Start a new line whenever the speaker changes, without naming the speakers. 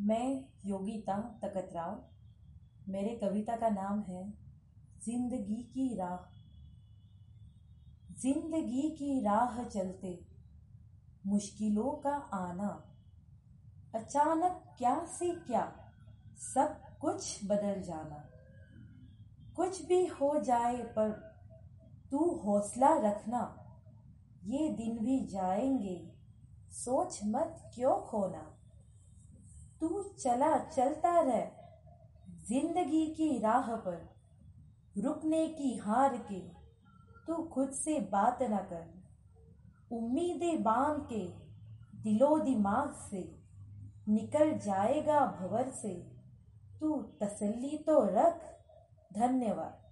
मैं योगिता तकतराव। मेरे कविता का नाम है, ज़िंदगी की राह। ज़िंदगी की राह चलते, मुश्किलों का आना। अचानक क्या से क्या, सब कुछ बदल जाना। कुछ भी हो जाए पर तू हौसला रखना। ये दिन भी जाएँगे, सोच मत क्यों खोना। तू चला, चलता रह, ज़िंदगी की राह पर, रुकने की हार के, तू खुद से बात न कर, उम्मीदें बाँध के, दिलो दिमाग से, निकल जाएगा भवर से, तू तसल्ली तो रख, धन्यवाद।